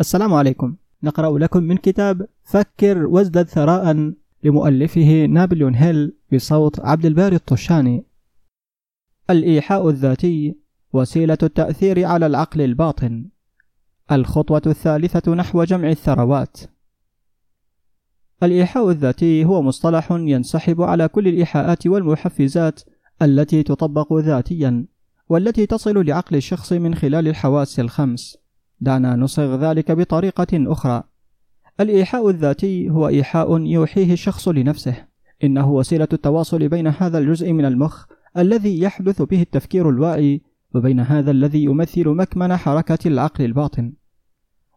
السلام عليكم. نقرأ لكم من كتاب فكر وازدد ثراء لمؤلفه نابليون هيل بصوت عبد الباري الطشاني. الإيحاء الذاتي وسيلة التأثير على العقل الباطن. الخطوة الثالثة نحو جمع الثروات. الإيحاء الذاتي هو مصطلح ينسحب على كل الإيحاءات والمحفزات التي تطبق ذاتيا والتي تصل لعقل الشخص من خلال الحواس الخمس. دعنا نصغ ذلك بطريقة أخرى. الإيحاء الذاتي هو إيحاء يوحيه الشخص لنفسه. إنه وسيلة التواصل بين هذا الجزء من المخ الذي يحدث به التفكير الواعي وبين هذا الذي يمثل مكمن حركة العقل الباطن.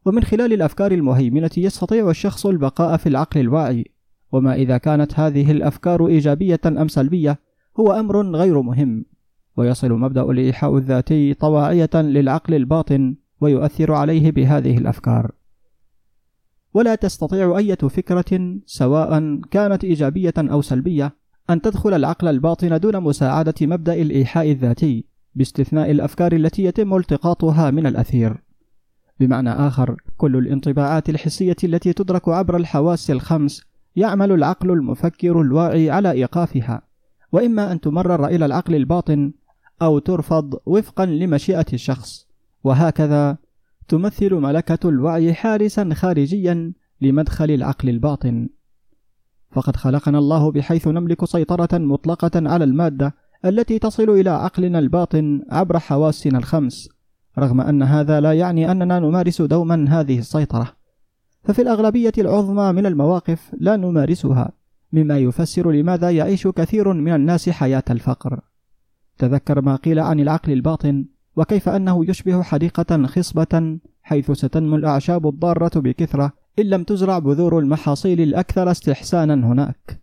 ومن خلال الأفكار المهيمنة يستطيع الشخص البقاء في العقل الواعي. وما إذا كانت هذه الأفكار إيجابية أم سلبية هو أمر غير مهم. ويصل مبدأ الإيحاء الذاتي طواعية للعقل الباطن. ويؤثر عليه بهذه الأفكار. ولا تستطيع أية فكرة سواء كانت إيجابية أو سلبية أن تدخل العقل الباطن دون مساعدة مبدأ الإيحاء الذاتي باستثناء الأفكار التي يتم التقاطها من الأثير. بمعنى آخر كل الانطباعات الحسية التي تدرك عبر الحواس الخمس يعمل العقل المفكر الواعي على إيقافها. وإما أن تمرر إلى العقل الباطن أو ترفض وفقا لمشيئة الشخص. وهكذا تمثل ملكة الوعي حارسا خارجيا لمدخل العقل الباطن. فقد خلقنا الله بحيث نملك سيطرة مطلقة على المادة التي تصل إلى عقلنا الباطن عبر حواسنا الخمس رغم أن هذا لا يعني أننا نمارس دوما هذه السيطرة. ففي الأغلبية العظمى من المواقف لا نمارسها مما يفسر لماذا يعيش كثير من الناس حياة الفقر. تذكر ما قيل عن العقل الباطن وكيف أنه يشبه حديقة خصبة حيث ستنمو الأعشاب الضارة بكثرة إن لم تزرع بذور المحاصيل الأكثر استحسانا هناك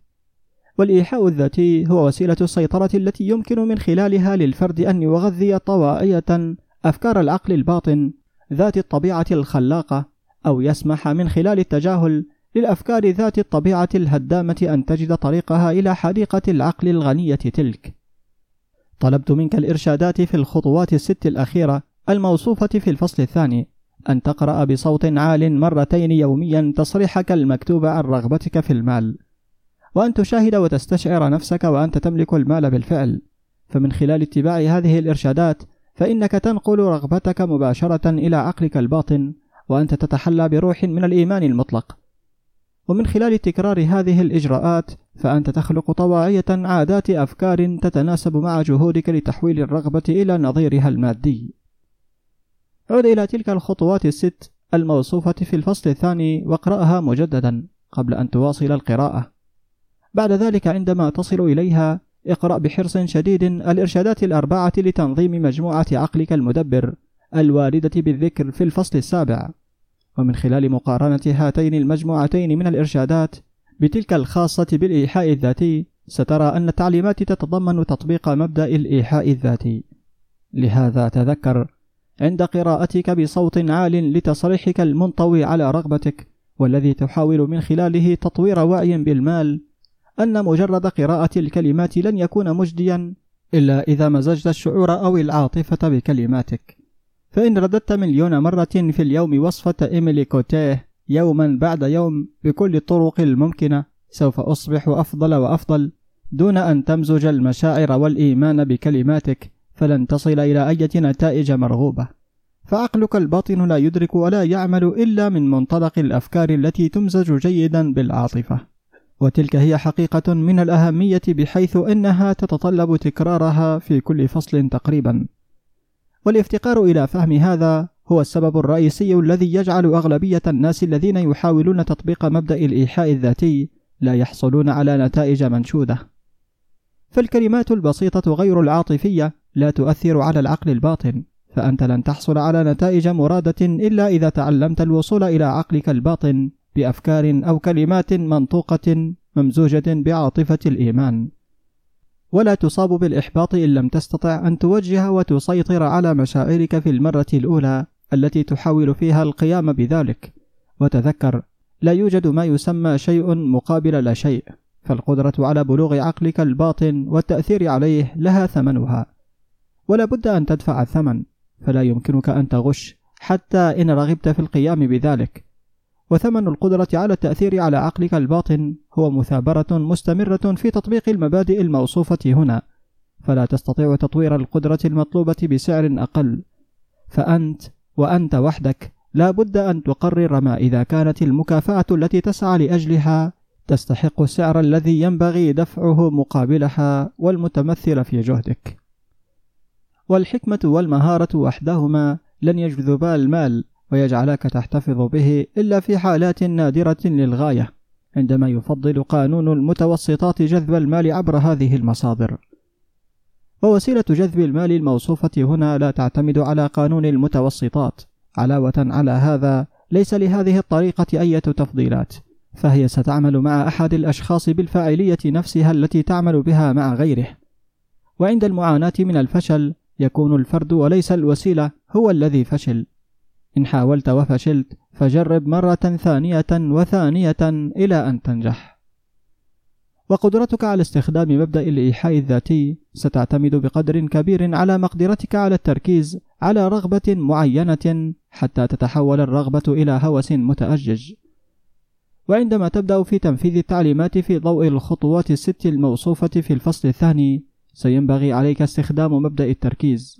والإيحاء الذاتي هو وسيلة السيطرة التي يمكن من خلالها للفرد أن يغذي طواعية أفكار العقل الباطن ذات الطبيعة الخلاقة أو يسمح من خلال التجاهل للأفكار ذات الطبيعة الهدامة أن تجد طريقها إلى حديقة العقل الغنية تلك. طلبت منك الإرشادات في الخطوات الست الأخيرة الموصوفة في الفصل الثاني أن تقرأ بصوت عال مرتين يوميا تصريحك المكتوب عن رغبتك في المال، وأن تشاهد وتستشعر نفسك وأنت تملك المال بالفعل، فمن خلال اتباع هذه الإرشادات فإنك تنقل رغبتك مباشرة إلى عقلك الباطن وأنت تتحلى بروح من الإيمان المطلق. ومن خلال تكرار هذه الإجراءات فأنت تخلق طواعية عادات أفكار تتناسب مع جهودك لتحويل الرغبة إلى نظيرها المادي. عد إلى تلك الخطوات الست الموصوفة في الفصل الثاني واقرأها مجددا قبل أن تواصل القراءة. بعد ذلك عندما تصل إليها اقرأ بحرص شديد الإرشادات الأربعة لتنظيم مجموعة عقلك المدبر الواردة بالذكر في الفصل السابع ومن خلال مقارنة هاتين المجموعتين من الإرشادات بتلك الخاصة بالإيحاء الذاتي سترى أن التعليمات تتضمن تطبيق مبدأ الإيحاء الذاتي. لهذا تذكر عند قراءتك بصوت عال لتصريحك المنطوي على رغبتك والذي تحاول من خلاله تطوير وعي بالمال أن مجرد قراءة الكلمات لن يكون مجديا إلا إذا مزجت الشعور أو العاطفة بكلماتك. فإن رددت مليون مرة في اليوم وصفة إيميلي كوتيه يوما بعد يوم بكل الطرق الممكنة سوف أصبح أفضل وأفضل. دون أن تمزج المشاعر والإيمان بكلماتك فلن تصل إلى أي نتائج مرغوبة. فعقلك الباطن لا يدرك ولا يعمل إلا من منطلق الأفكار التي تمزج جيدا بالعاطفة. وتلك هي حقيقة من الأهمية بحيث إنها تتطلب تكرارها في كل فصل تقريبا. والافتقار إلى فهم هذا هو السبب الرئيسي الذي يجعل أغلبية الناس الذين يحاولون تطبيق مبدأ الإيحاء الذاتي لا يحصلون على نتائج منشودة. فالكلمات البسيطة غير العاطفية لا تؤثر على العقل الباطن فأنت لن تحصل على نتائج مرادة إلا إذا تعلمت الوصول إلى عقلك الباطن بأفكار أو كلمات منطوقة ممزوجة بعاطفة الإيمان. ولا تصاب بالإحباط إن لم تستطع أن توجه وتسيطر على مشاعرك في المرة الأولى التي تحاول فيها القيام بذلك. وتذكر لا يوجد ما يسمى شيء مقابل لا شيء فالقدرة على بلوغ عقلك الباطن والتأثير عليه لها ثمنها. ولا بد أن تدفع الثمن فلا يمكنك أن تغش حتى إن رغبت في القيام بذلك. وثمن القدرة على التأثير على عقلك الباطن هو مثابرة مستمرة في تطبيق المبادئ الموصوفة هنا. فلا تستطيع تطوير القدرة المطلوبة بسعر أقل. فأنت وأنت وحدك لا بد أن تقرر ما إذا كانت المكافأة التي تسعى لأجلها تستحق السعر الذي ينبغي دفعه مقابلها والمتمثل في جهدك. والحكمة والمهارة وحدهما لن يجذبا المال. ويجعلك تحتفظ به إلا في حالات نادرة للغاية عندما يفضل قانون المتوسطات جذب المال عبر هذه المصادر. ووسيلة جذب المال الموصوفة هنا لا تعتمد على قانون المتوسطات. علاوة على هذا ليس لهذه الطريقة أي تفضيلات فهي ستعمل مع أحد الأشخاص بالفاعلية نفسها التي تعمل بها مع غيره. وعند المعاناة من الفشل يكون الفرد وليس الوسيلة هو الذي فشل. إن حاولت وفشلت فجرب مرة ثانية وثانية إلى أن تنجح. وقدرتك على استخدام مبدأ الإيحاء الذاتي ستعتمد بقدر كبير على مقدرتك على التركيز على رغبة معينة حتى تتحول الرغبة إلى هوس متأجج. وعندما تبدأ في تنفيذ التعليمات في ضوء الخطوات الست الموصوفة في الفصل الثاني سينبغي عليك استخدام مبدأ التركيز.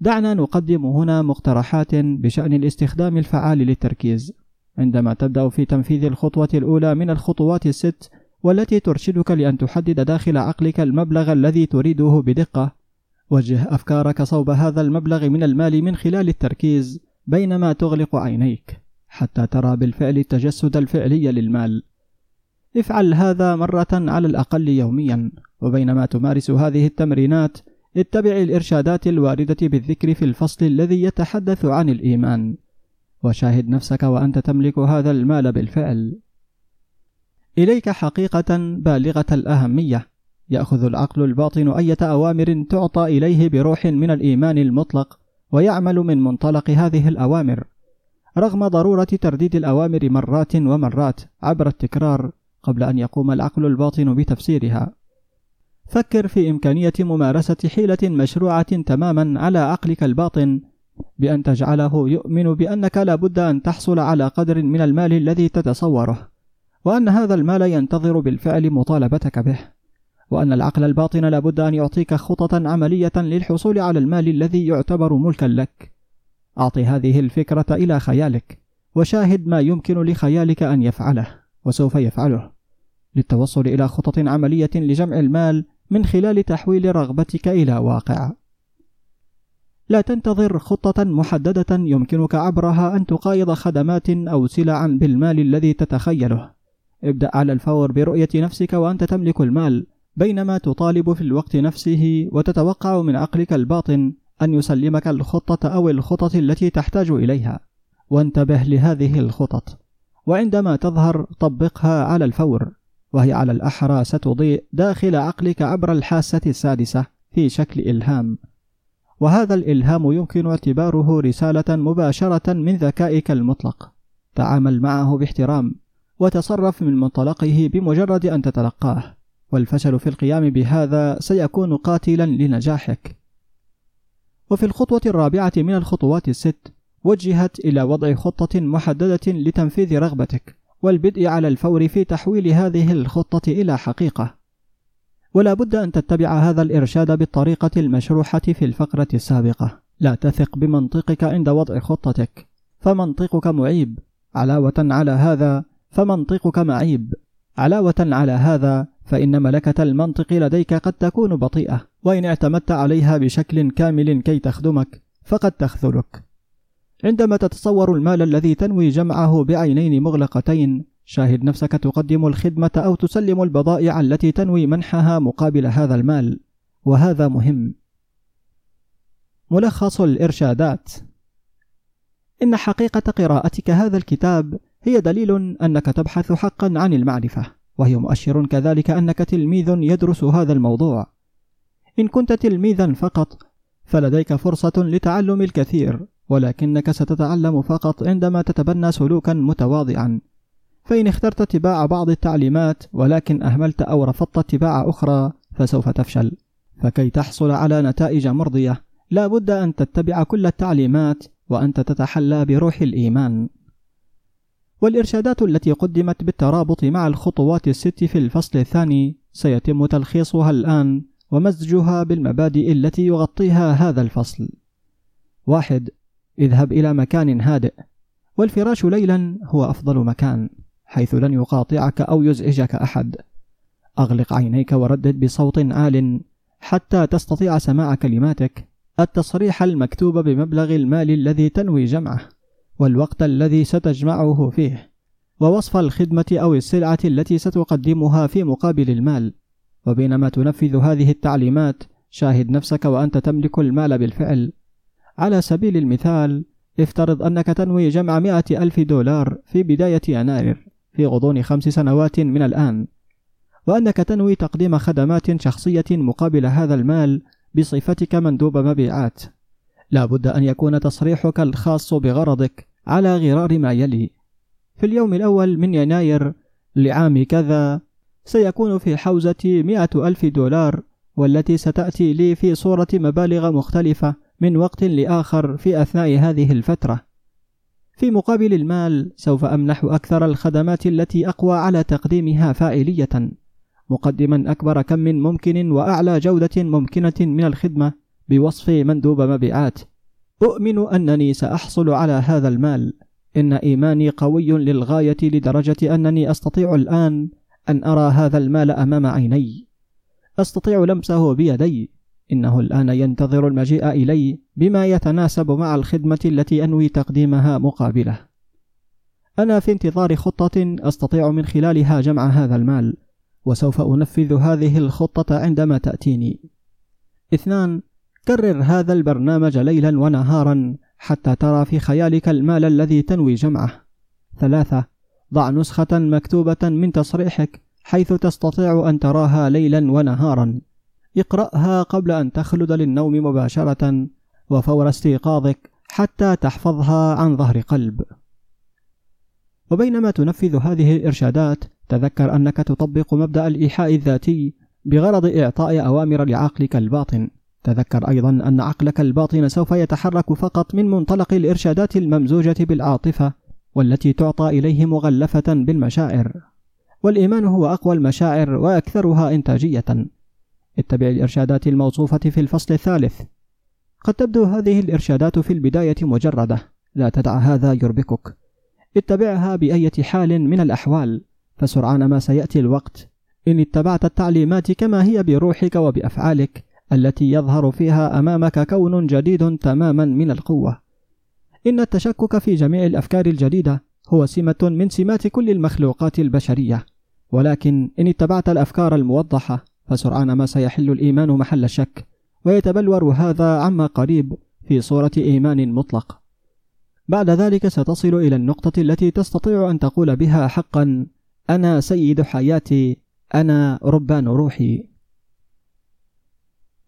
دعنا نقدم هنا مقترحات بشأن الاستخدام الفعال للتركيز. عندما تبدأ في تنفيذ الخطوة الأولى من الخطوات الست والتي ترشدك لأن تحدد داخل عقلك المبلغ الذي تريده بدقة. وجه أفكارك صوب هذا المبلغ من المال من خلال التركيز بينما تغلق عينيك حتى ترى بالفعل التجسد الفعلي للمال. افعل هذا مرة على الأقل يوميا وبينما تمارس هذه التمرينات اتبع الإرشادات الواردة بالذكر في الفصل الذي يتحدث عن الإيمان. وشاهد نفسك وأنت تملك هذا المال بالفعل. إليك حقيقة بالغة الأهمية. يأخذ العقل الباطن أية أوامر تعطى إليه بروح من الإيمان المطلق ويعمل من منطلق هذه الأوامر. رغم ضرورة ترديد الأوامر مرات ومرات عبر التكرار قبل أن يقوم العقل الباطن بتفسيرها. فكر في إمكانية ممارسة حيلة مشروعة تماما على عقلك الباطن بأن تجعله يؤمن بأنك لابد أن تحصل على قدر من المال الذي تتصوره وأن هذا المال ينتظر بالفعل مطالبتك به وأن العقل الباطن لابد أن يعطيك خططا عملية للحصول على المال الذي يعتبر ملكا لك. أعط هذه الفكرة إلى خيالك وشاهد ما يمكن لخيالك أن يفعله وسوف يفعله. للتوصل إلى خطط عملية لجمع المال من خلال تحويل رغبتك إلى واقع. لا تنتظر خطة محددة يمكنك عبرها أن تقايض خدمات أو سلعا بالمال الذي تتخيله. ابدأ على الفور برؤية نفسك وأنت تملك المال، بينما تطالب في الوقت نفسه وتتوقع من عقلك الباطن أن يسلمك الخطة أو الخطط التي تحتاج إليها. وانتبه لهذه الخطط، وعندما تظهر طبقها على الفور. وهي على الأحرى ستضيء داخل عقلك عبر الحاسة السادسة في شكل إلهام. وهذا الإلهام يمكن اعتباره رسالة مباشرة من ذكائك المطلق. تعامل معه باحترام وتصرف من منطلقه بمجرد أن تتلقاه. والفشل في القيام بهذا سيكون قاتلا لنجاحك. وفي الخطوة الرابعة من الخطوات الست وجهت إلى وضع خطة محددة لتنفيذ رغبتك. والبدء على الفور في تحويل هذه الخطة إلى حقيقة. ولا بد أن تتبع هذا الإرشاد بالطريقة المشروحة في الفقرة السابقة. لا تثق بمنطقك عند وضع خطتك. فمنطقك معيب. علاوة على هذا فمنطقك معيب. علاوة على هذا فإن ملكة المنطق لديك قد تكون بطيئة. وإن اعتمدت عليها بشكل كامل كي تخدمك فقد تخذلك. عندما تتصور المال الذي تنوي جمعه بعينين مغلقتين شاهد نفسك تقدم الخدمة أو تسلم البضائع التي تنوي منحها مقابل هذا المال. وهذا مهم. ملخص الإرشادات. إن حقيقة قراءتك هذا الكتاب هي دليل أنك تبحث حقا عن المعرفة وهي مؤشر كذلك أنك تلميذ يدرس هذا الموضوع. إن كنت تلميذا فقط فلديك فرصة لتعلم الكثير. ولكنك ستتعلم فقط عندما تتبنى سلوكا متواضعا. فإن اخترت اتباع بعض التعليمات ولكن أهملت أو رفضت اتباع أخرى فسوف تفشل. فكي تحصل على نتائج مرضية لا بد أن تتبع كل التعليمات وأنت تتحلى بروح الإيمان. والإرشادات التي قدمت بالترابط مع الخطوات الست في الفصل الثاني سيتم تلخيصها الآن ومزجها بالمبادئ التي يغطيها هذا الفصل. واحد: اذهب إلى مكان هادئ، والفراش ليلا هو أفضل مكان، حيث لن يقاطعك أو يزعجك أحد. أغلق عينيك وردد بصوت عال حتى تستطيع سماع كلماتك. التصريح المكتوب بمبلغ المال الذي تنوي جمعه والوقت الذي ستجمعه فيه ووصف الخدمة أو السلعة التي ستقدمها في مقابل المال. وبينما تنفذ هذه التعليمات شاهد نفسك وأنت تملك المال بالفعل. على سبيل المثال افترض أنك تنوي جمع مئة ألف دولار في بداية يناير في غضون خمس سنوات من الآن وأنك تنوي تقديم خدمات شخصية مقابل هذا المال بصفتك مندوب مبيعات. لا بد أن يكون تصريحك الخاص بغرضك على غرار ما يلي. في اليوم الأول من يناير لعام كذا سيكون في حوزة مئة ألف دولار والتي ستأتي لي في صورة مبالغ مختلفة من وقت لآخر في أثناء هذه الفترة. في مقابل المال سوف أمنح أكثر الخدمات التي أقوى على تقديمها فاعلية مقدما أكبر كم ممكن وأعلى جودة ممكنة من الخدمة بوصف مندوب مبيعات. أؤمن أنني سأحصل على هذا المال. إن إيماني قوي للغاية لدرجة أنني أستطيع الآن أن أرى هذا المال أمام عيني. أستطيع لمسه بيدي. إنه الآن ينتظر المجيء إلي بما يتناسب مع الخدمة التي أنوي تقديمها مقابله أنا في انتظار خطة أستطيع من خلالها جمع هذا المال وسوف أنفذ هذه الخطة عندما تأتيني. اثنان كرر هذا البرنامج ليلا ونهارا حتى ترى في خيالك المال الذي تنوي جمعه. ثلاثة ضع نسخة مكتوبة من تصريحك حيث تستطيع أن تراها ليلا ونهارا. اقرأها قبل أن تخلد للنوم مباشرة وفور استيقاظك حتى تحفظها عن ظهر قلب. وبينما تنفذ هذه الإرشادات تذكر أنك تطبق مبدأ الإيحاء الذاتي بغرض إعطاء أوامر لعقلك الباطن. تذكر أيضا أن عقلك الباطن سوف يتحرك فقط من منطلق الإرشادات الممزوجة بالعاطفة والتي تعطى إليه مغلفة بالمشاعر. والإيمان هو أقوى المشاعر وأكثرها إنتاجية. اتبع الإرشادات الموصوفة في الفصل الثالث. قد تبدو هذه الإرشادات في البداية مجردة. لا تدع هذا يربكك. اتبعها بأية حال من الأحوال. فسرعان ما سيأتي الوقت. إن اتبعت التعليمات كما هي بروحك وبأفعالك التي يظهر فيها أمامك كون جديد تماما من القوة. إن التشكك في جميع الأفكار الجديدة هو سمة من سمات كل المخلوقات البشرية. ولكن إن اتبعت الأفكار الموضحة فسرعان ما سيحل الإيمان محل الشك ويتبلور هذا عما قريب في صورة إيمان مطلق. بعد ذلك ستصل إلى النقطة التي تستطيع أن تقول بها حقا أنا سيد حياتي أنا ربان روحي.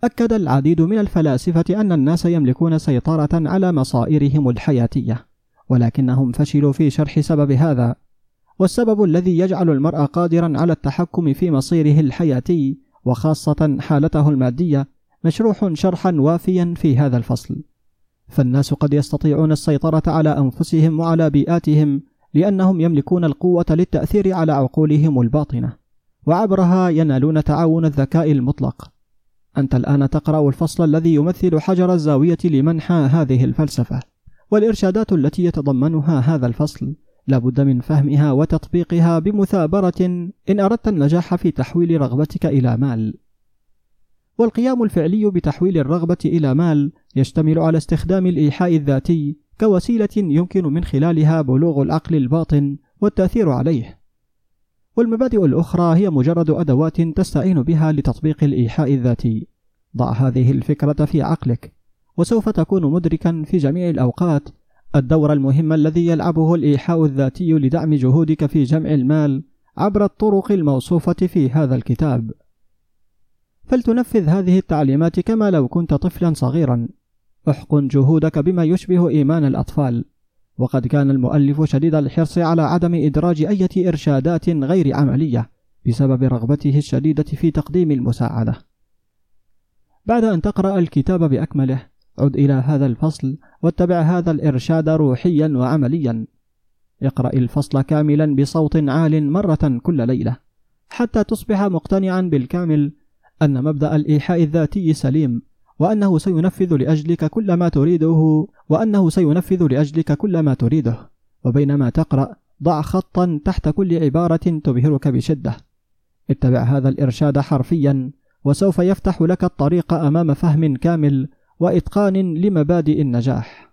أكد العديد من الفلاسفة أن الناس يملكون سيطرة على مصائرهم الحياتية ولكنهم فشلوا في شرح سبب هذا. والسبب الذي يجعل المرء قادرا على التحكم في مصيره الحياتي وخاصة حالته المادية مشروح شرحا وافيا في هذا الفصل. فالناس قد يستطيعون السيطرة على أنفسهم وعلى بيئاتهم لأنهم يملكون القوة للتأثير على عقولهم الباطنة وعبرها ينالون تعاون الذكاء المطلق. أنت الآن تقرأ الفصل الذي يمثل حجر الزاوية لمنحى هذه الفلسفة والإرشادات التي يتضمنها هذا الفصل. لابد من فهمها وتطبيقها بمثابرة إن أردت النجاح في تحويل رغبتك إلى مال والقيام الفعلي بتحويل الرغبة إلى مال يشتمل على استخدام الإيحاء الذاتي كوسيلة يمكن من خلالها بلوغ العقل الباطن والتأثير عليه. والمبادئ الأخرى هي مجرد أدوات تستعين بها لتطبيق الإيحاء الذاتي. ضع هذه الفكرة في عقلك، وسوف تكون مدركا في جميع الأوقات الدور المهم الذي يلعبه الإيحاء الذاتي لدعم جهودك في جمع المال عبر الطرق الموصوفة في هذا الكتاب. فلتنفذ هذه التعليمات كما لو كنت طفلا صغيرا. احقن جهودك بما يشبه إيمان الأطفال. وقد كان المؤلف شديد الحرص على عدم إدراج أي إرشادات غير عملية بسبب رغبته الشديدة في تقديم المساعدة. بعد أن تقرأ الكتاب بأكمله عد إلى هذا الفصل واتبع هذا الإرشاد روحيا وعمليا. اقرأ الفصل كاملا بصوت عال مرة كل ليلة حتى تصبح مقتنعا بالكامل أن مبدأ الإيحاء الذاتي سليم وأنه سينفذ لأجلك كل ما تريده وأنه سينفذ لأجلك كل ما تريده. وبينما تقرأ ضع خطا تحت كل عبارة تبهرك بشدة. اتبع هذا الإرشاد حرفيا وسوف يفتح لك الطريق أمام فهم كامل وإتقان لمبادئ النجاح.